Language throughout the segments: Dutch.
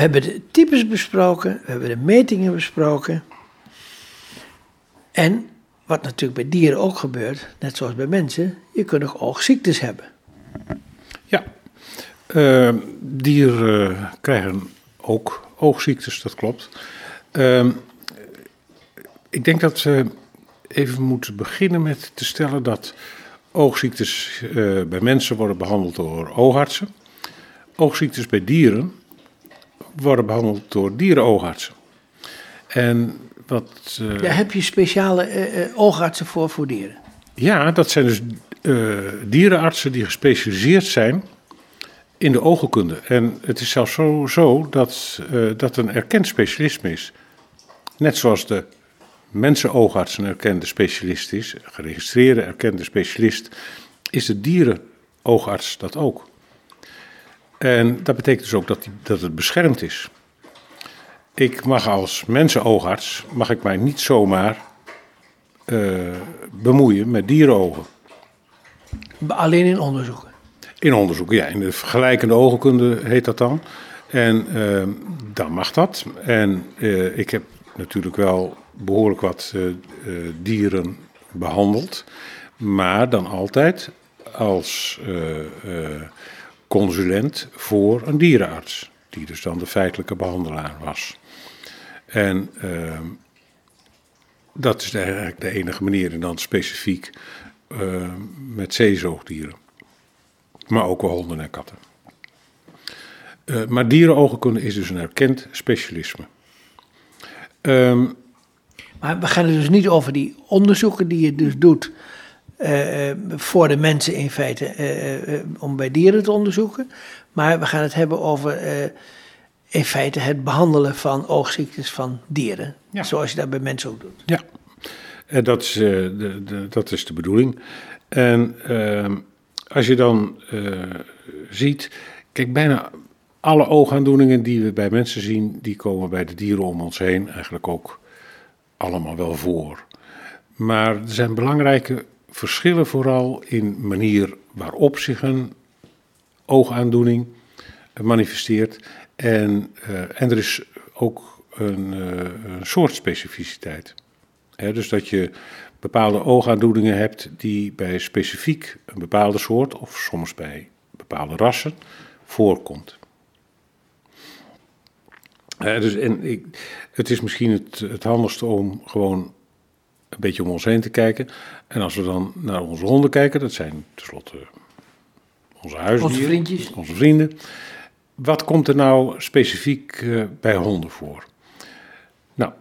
We hebben de types besproken, we hebben de metingen besproken. En wat natuurlijk bij dieren ook gebeurt, net zoals bij mensen, je kunt ook oogziektes hebben. Ja, uh, dieren krijgen ook oogziektes, dat klopt. Uh, ik denk dat we even moeten beginnen met te stellen dat oogziektes uh, bij mensen worden behandeld door oogartsen. Oogziektes bij dieren worden behandeld door dierenoogartsen. En wat, uh, Daar heb je speciale uh, oogartsen voor voor dieren? Ja, dat zijn dus dierenartsen die gespecialiseerd zijn in de oogkunde. En het is zelfs zo, zo dat dat een erkend specialisme is. Net zoals de mensenoogarts een erkende specialist is, geregistreerde erkende specialist, is de dierenoogarts dat ook. En dat betekent dus ook dat, die, dat het beschermd is. Ik mag als mensenoogarts, mag ik mij niet zomaar uh, bemoeien met dierenogen. Alleen in onderzoeken? In onderzoeken, ja. In de vergelijkende ogenkunde heet dat dan. En uh, dan mag dat. En uh, ik heb natuurlijk wel behoorlijk wat dieren behandeld. Maar dan altijd als consulent voor een dierenarts, die dus dan de feitelijke behandelaar was. En uh, dat is eigenlijk de enige manier, en dan specifiek uh, met zeezoogdieren. Maar ook wel honden en katten. Uh, maar dierenogenkunde is dus een erkend specialisme. Um, maar we gaan het dus niet over die onderzoeken die je dus doet voor de mensen in feite uh, om bij dieren te onderzoeken. Maar we gaan het hebben over in feite het behandelen van oogziektes van dieren. Zoals je dat bij mensen ook doet. Ja, en dat is, de, de, dat is de bedoeling. En als je dan ziet, kijk, bijna alle oogaandoeningen die we bij mensen zien, die komen bij de dieren om ons heen eigenlijk ook allemaal wel voor. Maar er zijn belangrijke verschillen vooral in manier waarop zich een oogaandoening manifesteert. En, uh, en er is ook een, uh, een soort specificiteit. dus dat je bepaalde oogaandoeningen hebt die bij specifiek een bepaalde soort, of soms bij bepaalde rassen, voorkomt. dus en ik, het is misschien het, het handigste om gewoon een beetje om ons heen te kijken. En als we dan naar onze honden kijken, dat zijn tenslotte onze huisdieren. Onze vrienden. Wat komt er nou specifiek uh, bij honden voor? Nou,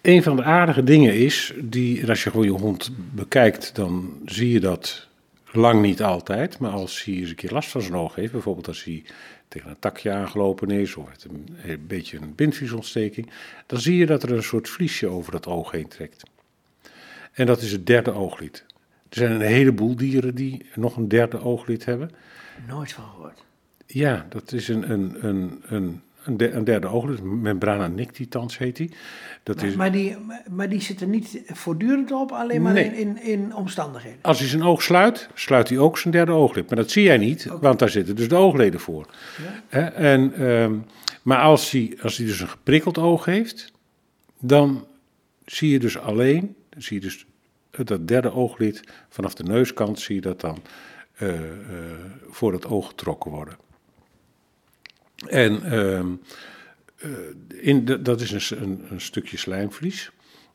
een van de aardige dingen is, die, als je gewoon je hond bekijkt, dan zie je dat lang niet altijd. Maar als hij eens een keer last van zijn oog heeft, bijvoorbeeld als hij tegen een takje aangelopen is of heeft een, een beetje een bindvliesontsteking, dan zie je dat er een soort vliesje over het oog heen trekt. En dat is het derde ooglid. Er zijn een heleboel dieren die nog een derde ooglid hebben. Nooit van gehoord. Ja, dat is een, een, een, een, een derde ooglid. Membrana nictitans heet die. Dat maar, is... maar, die. maar die zit er niet voortdurend op, alleen maar in, in, in, omstandigheden. Als hij zijn oog sluit, sluit hij ook zijn derde ooglid. Maar dat zie jij niet, want daar zitten dus de oogleden voor. Ja. En, um, maar als hij, als hij dus een geprikkeld oog heeft, dan zie je dus alleen zie je dus dat derde ooglid vanaf de neuskant zie je dat dan uh, uh, voor het oog getrokken worden. En uh, in de, dat is een, een, stukje slijmvlies.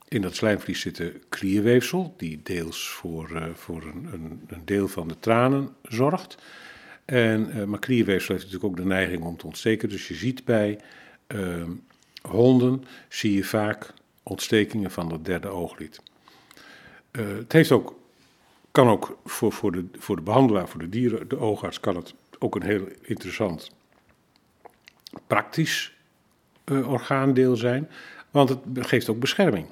In dat slijmvlies zit een klierweefsel, die deels voor, voor een, een, een, deel van de tranen zorgt. En, maar klierweefsel heeft natuurlijk ook de neiging om te ontsteken. Dus je ziet bij ehm, honden, zie je vaak ontstekingen van dat derde ooglid. Uh, het heeft ook, kan ook voor, voor, de, voor de behandelaar, voor de dieren, de oogarts, kan het ook een heel interessant praktisch uh, orgaandeel zijn, want het geeft ook bescherming.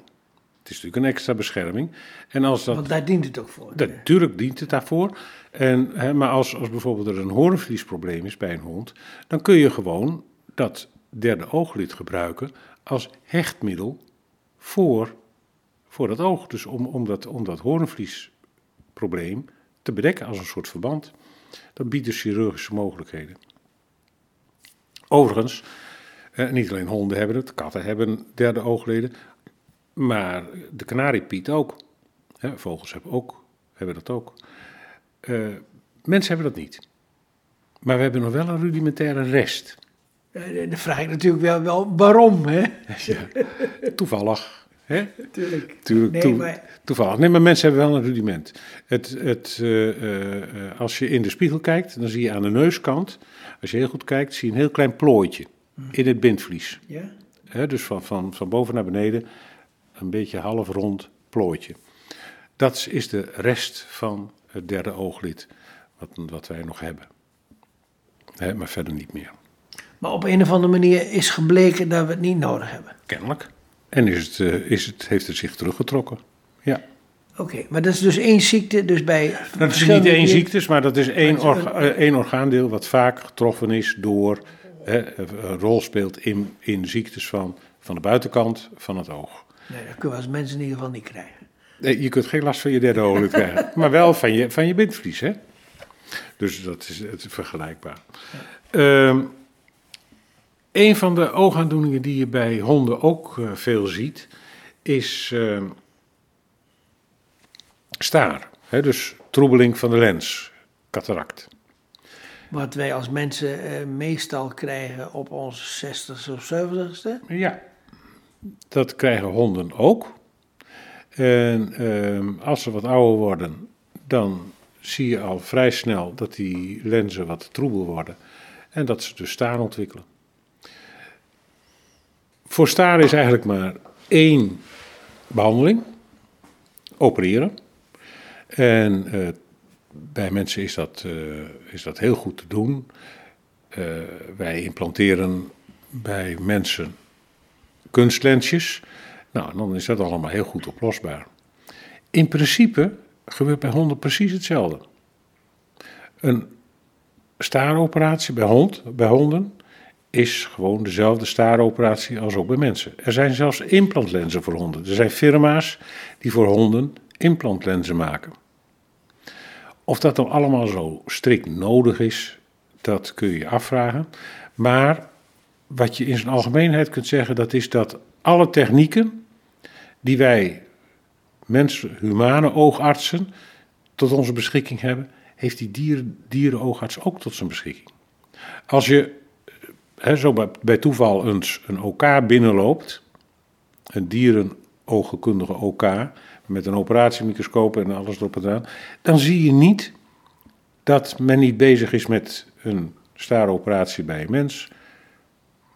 Het is natuurlijk een extra bescherming. En als dat, Want daar dient het ook voor. Dat, natuurlijk dient het daarvoor. En, hè, maar als, als bijvoorbeeld er een hoornvliesprobleem is bij een hond, dan kun je gewoon dat derde ooglid gebruiken als hechtmiddel voor, voor het oog. Dus om, om, dat, om dat hoornvliesprobleem te bedekken als een soort verband. Dat biedt dus chirurgische mogelijkheden. Overigens, Eh, niet alleen honden hebben het, katten hebben derde oogleden. Maar de kanariepiet ook. vogels hebben, ook, hebben dat ook. Uh, mensen hebben dat niet. Maar we hebben nog wel een rudimentaire rest. Uh, dan vraag ik natuurlijk wel, wel waarom, hè? Ja, toevallig. Hè? Tuurlijk. Tuurlijk nee, maar... Toevallig. Nee, maar mensen hebben wel een rudiment. Het, het, als je in de spiegel kijkt, dan zie je aan de neuskant, als je heel goed kijkt, zie je een heel klein plooitje in het bindvlies. Ja? dus van, van, van boven naar beneden een beetje half rond plooitje. Dat is de rest van het derde ooglid wat, wat wij nog hebben. maar verder niet meer. Maar op een of andere manier is gebleken dat we het niet nodig hebben. Kennelijk. En is het, uh, is het, heeft het zich teruggetrokken. Ja. Oké, maar dat is dus één ziekte, dus bij... Dat is niet één ziekte, maar dat is één, orga, eh, één orgaandeel wat vaak getroffen is door een rol speelt in, in ziektes van, van de buitenkant van het oog. Nee, dat kunnen we als mensen in ieder geval niet krijgen. Nee, je kunt geen last van je derde ooglid krijgen, maar wel van je, van je bindvlies. Hè? Dus dat is, het is vergelijkbaar. Ja. Um, een van de oogaandoeningen die je bij honden ook uh, veel ziet, is uh, staar. Hè? Dus troebeling van de lens, cataract. Wat wij als mensen uh, meestal krijgen op onze 60ste of 70ste? Ja, dat krijgen honden ook. En uh, als ze wat ouder worden, dan zie je al vrij snel dat die lenzen wat troebel worden. En dat ze dus staar ontwikkelen. Voor staar is eigenlijk maar één behandeling: opereren. En uh, bij mensen is dat, uh, is dat heel goed te doen. Uh, wij implanteren bij mensen kunstlensjes. Nou, dan is dat allemaal heel goed oplosbaar. In principe gebeurt bij honden precies hetzelfde. Een staaroperatie bij, hond, bij honden is gewoon dezelfde staaroperatie als ook bij mensen. Er zijn zelfs implantlenzen voor honden. Er zijn firma's die voor honden implantlenzen maken. Of dat dan allemaal zo strikt nodig is, dat kun je je afvragen. Maar wat je in zijn algemeenheid kunt zeggen, dat is dat alle technieken die wij, mensen, humane oogartsen, tot onze beschikking hebben, heeft die dieren, dierenoogarts ook tot zijn beschikking. Als je hè, zo bij, bij toeval eens een OK binnenloopt, een dierenoogkundige OK, met een operatiemicroscoop en alles erop en eraan, dan zie je niet dat men niet bezig is met een staaroperatie bij een mens,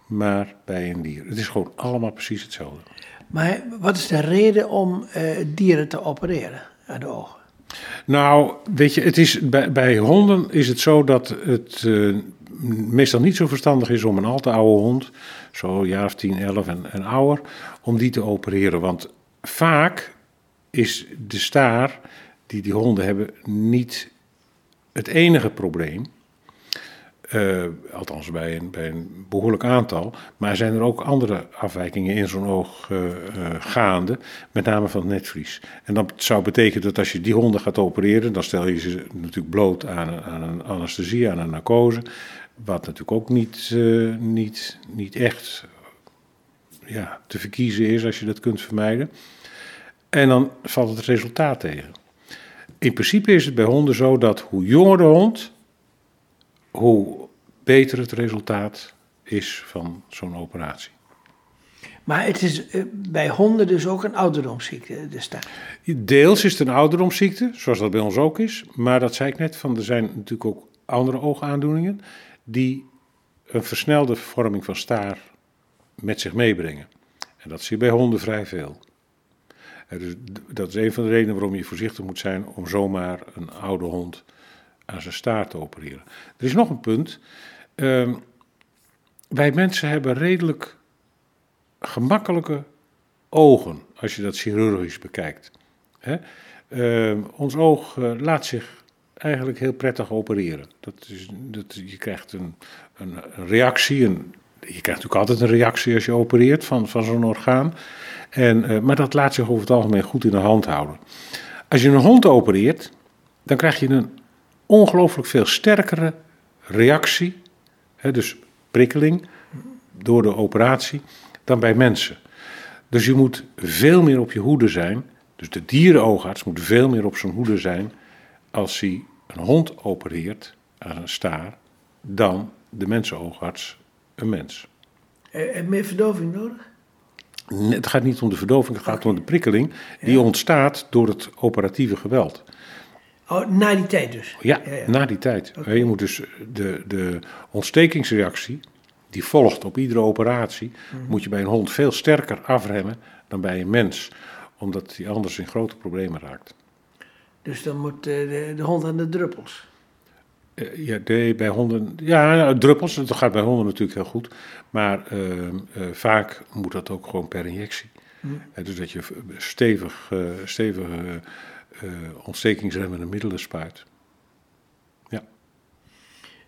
maar bij een dier. Het is gewoon allemaal precies hetzelfde. Maar wat is de reden om uh, dieren te opereren aan de ogen? Nou, weet je, het is, bij, bij honden is het zo dat het uh, meestal niet zo verstandig is om een al te oude hond, zo jaar of 10, 11 en, en ouder, om die te opereren. Want vaak is de staar die die honden hebben niet het enige probleem. Uh, althans bij een, bij een behoorlijk aantal. Maar zijn er ook andere afwijkingen in zo'n oog uh, uh, gaande, met name van het netvlies. En dat zou betekenen dat als je die honden gaat opereren, dan stel je ze natuurlijk bloot aan, aan een anesthesie, aan een narcose. Wat natuurlijk ook niet, niet, niet echt ja, te verkiezen is als je dat kunt vermijden. En dan valt het resultaat tegen. In principe is het bij honden zo dat hoe jonger de hond, hoe beter het resultaat is van zo'n operatie. Maar het is eh, bij honden dus ook een ouderdomsziekte, de staart? Deels is het een ouderdomsziekte, zoals dat bij ons ook is. Maar dat zei ik net, van, er zijn natuurlijk ook andere oogaandoeningen die een versnelde vorming van staar met zich meebrengen. En dat zie je bij honden vrij veel. Dus dat is een van de redenen waarom je voorzichtig moet zijn om zomaar een oude hond aan zijn staart te opereren. Er is nog een punt. Uh, wij mensen hebben redelijk gemakkelijke ogen, als je dat chirurgisch bekijkt. Hè? Uh, ons oog uh, laat zich eigenlijk heel prettig opereren. Dat is, dat, je krijgt een, een, reactie, een, je krijgt natuurlijk altijd een reactie als je opereert van, van zo'n orgaan. En, uh, maar dat laat zich over het algemeen goed in de hand houden. Als je een hond opereert, dan krijg je een ongelooflijk veel sterkere reactie, hè, dus prikkeling, door de operatie dan bij mensen. Dus je moet veel meer op je hoede zijn. Dus de dierenoogarts moet veel meer op zijn hoede zijn als hij een hond opereert aan een staar dan de mensenoogarts een mens. En meer verdoving nodig? Het gaat niet om de verdoving, het gaat om de prikkeling die ontstaat door het operatieve geweld. Oh, na die tijd dus? Ja, na die tijd. Je moet dus de, de ontstekingsreactie, die volgt op iedere operatie, mhm. moet je bij een hond veel sterker afremmen dan bij een mens, omdat hij anders in grote problemen raakt. Dus dan moet de, de hond aan de druppels? Uh, ja, bij honden, ja, nou, druppels, dat gaat bij honden natuurlijk heel goed. Maar ehm, eh, vaak moet dat ook gewoon per injectie. Mm. dus dat je stevig, stevige ontstekingsremmende middelen spuit. Ja.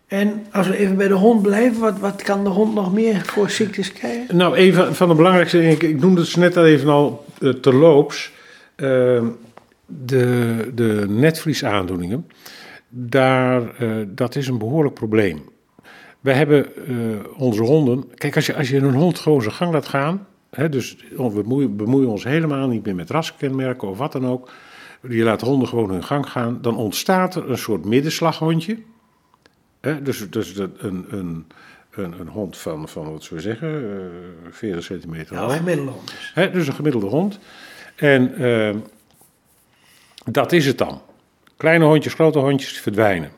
En als we even bij de hond blijven, wat, wat kan de hond nog meer voor ziektes krijgen? Nou, een van, de belangrijkste dingen, ik, ik noemde het net al even al terloops, ehm, de, de netvliesaandoeningen daar, uh, dat is een behoorlijk probleem. We hebben uh, onze honden. Kijk, als je, als je een hond gewoon zijn gang laat gaan. Hè, dus we bemoeien, bemoeien ons helemaal niet meer met raskenmerken of wat dan ook. Je laat honden gewoon hun gang gaan. Dan ontstaat er een soort middenslaghondje. Hè, dus dus een, een, een, een, hond van, van, wat zullen we zeggen, uh, 40 centimeter Ja, een gemiddelde hond. Hè, dus een gemiddelde hond. En uh, dat is het dan. Kleine hondjes, grote hondjes verdwijnen.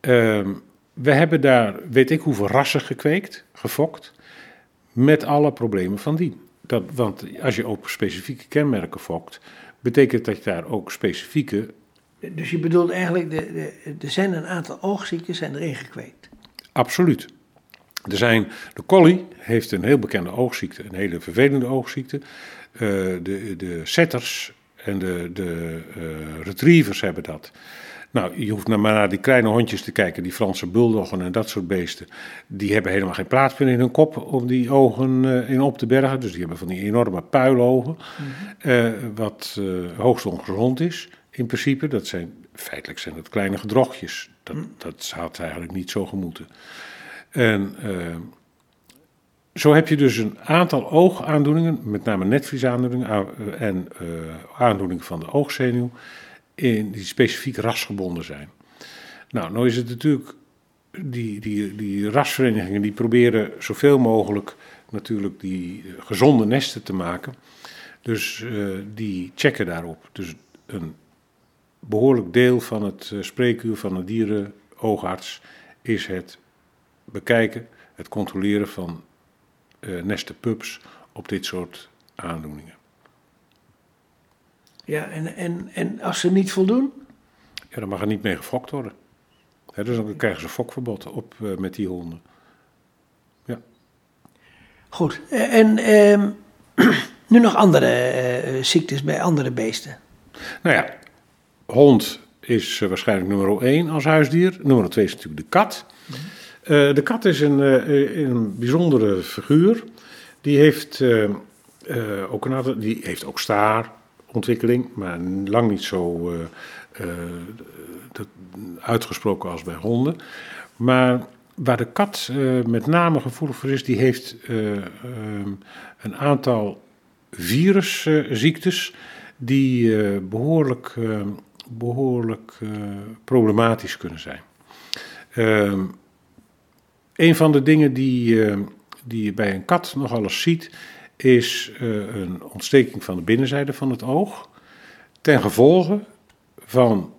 Uh, we hebben daar, weet ik hoeveel rassen gekweekt, gefokt, met alle problemen van dien. Dat, want als je op specifieke kenmerken fokt, betekent dat je daar ook specifieke... Dus je bedoelt eigenlijk, de, de, er zijn een aantal oogziekten zijn erin gekweekt? Absoluut. Er zijn, de collie heeft een heel bekende oogziekte, een hele vervelende oogziekte. Uh, de, de setters en de, de uh, retrievers hebben dat. Nou, je hoeft maar naar die kleine hondjes te kijken, die Franse bulldoggen en dat soort beesten. Die hebben helemaal geen plaats meer in hun kop om die ogen uh, in op te bergen. Dus die hebben van die enorme puilogen. Mm uh, wat hoogst ongezond is, in principe. Dat zijn, feitelijk zijn dat kleine gedrochtjes. Dat, mm. dat had eigenlijk niet zo gemoeten. En zo heb je dus een aantal oogaandoeningen, met name netvliesaandoeningen eh, en uh, aandoeningen van de oogzenuw, in, die specifiek rasgebonden zijn. Nou, nou is het natuurlijk, die, die, die rasverenigingen die proberen zoveel mogelijk natuurlijk die gezonde nesten te maken. Dus die checken daarop. Dus een behoorlijk deel van het spreekuur van een dierenoogarts is het bekijken, het controleren van nesten pups op dit soort aandoeningen. Ja, en, en, en als ze niet voldoen? Ja, dan mag er niet mee gefokt worden. dus dan krijgen ze fokverbod op uh, met die honden. Ja. Goed, eh, en ehm, nu nog andere uh, ziektes bij andere beesten? Nou ja, hond is waarschijnlijk nummer 1 als huisdier. Nummer 2 is natuurlijk de kat. Mm uh, de kat is een, uh, een bijzondere figuur. Die heeft, uh, ook, een aantal, die heeft ook staarontwikkeling, maar lang niet zo uitgesproken als bij honden. Maar waar de kat met name gevoelig voor is, die heeft ehm, een aantal virusziektes die behoorlijk, behoorlijk problematisch kunnen zijn. Een van de dingen die, uh, die je bij een kat nogal eens ziet, is uh, een ontsteking van de binnenzijde van het oog. Ten gevolge van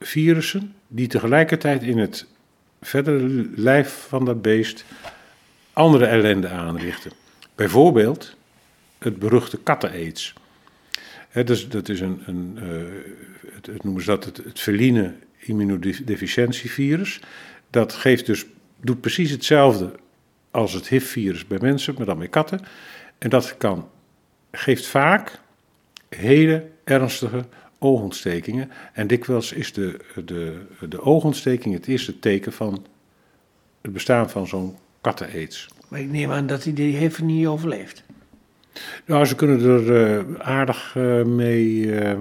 virussen die tegelijkertijd in het verdere lijf van dat beest andere ellende aanrichten. Bijvoorbeeld het beruchte katten-aids. Dus dat is een, een uh, het, noemen ze dat het, het feline immunodeficiëntievirus. Dat geeft dus doet precies hetzelfde als het HIV-virus bij mensen, maar dan bij katten. En dat kan, geeft vaak hele ernstige oogontstekingen. En dikwijls is de, de, de oogontsteking het eerste teken van het bestaan van zo'n katten-aids. Maar ik neem aan dat hij die heeft niet overleefd. Nou, ze kunnen er uh, aardig uh, mee. Uh,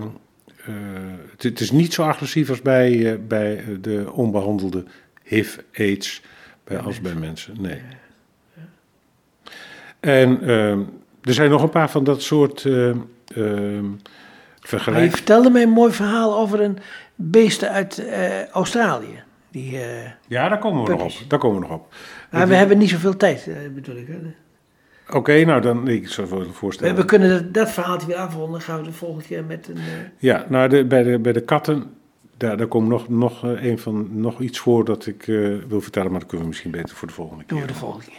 het, het, is niet zo agressief als bij, bij de onbehandelde HIV-aids bij, als bij mensen. Nee. En ehm, er zijn nog een paar van dat soort uh, vergelijkingen. Je vertelde mij een mooi verhaal over een beest uit uh, Australië. Die, uh, ja, daar komen we nog op. Daar komen we nog op. Maar we hebben niet zoveel tijd, bedoel ik. Oké, okay, nou dan, ik zou voorstellen. We, we kunnen dat, dat verhaaltje weer afronden. gaan we de volgende keer met een... Ja, nou de, bij, de, bij de katten, daar, daar komt nog, nog, een van, nog iets voor dat ik wil vertellen, maar dat kunnen we misschien beter voor de volgende keer. We de volgende keer.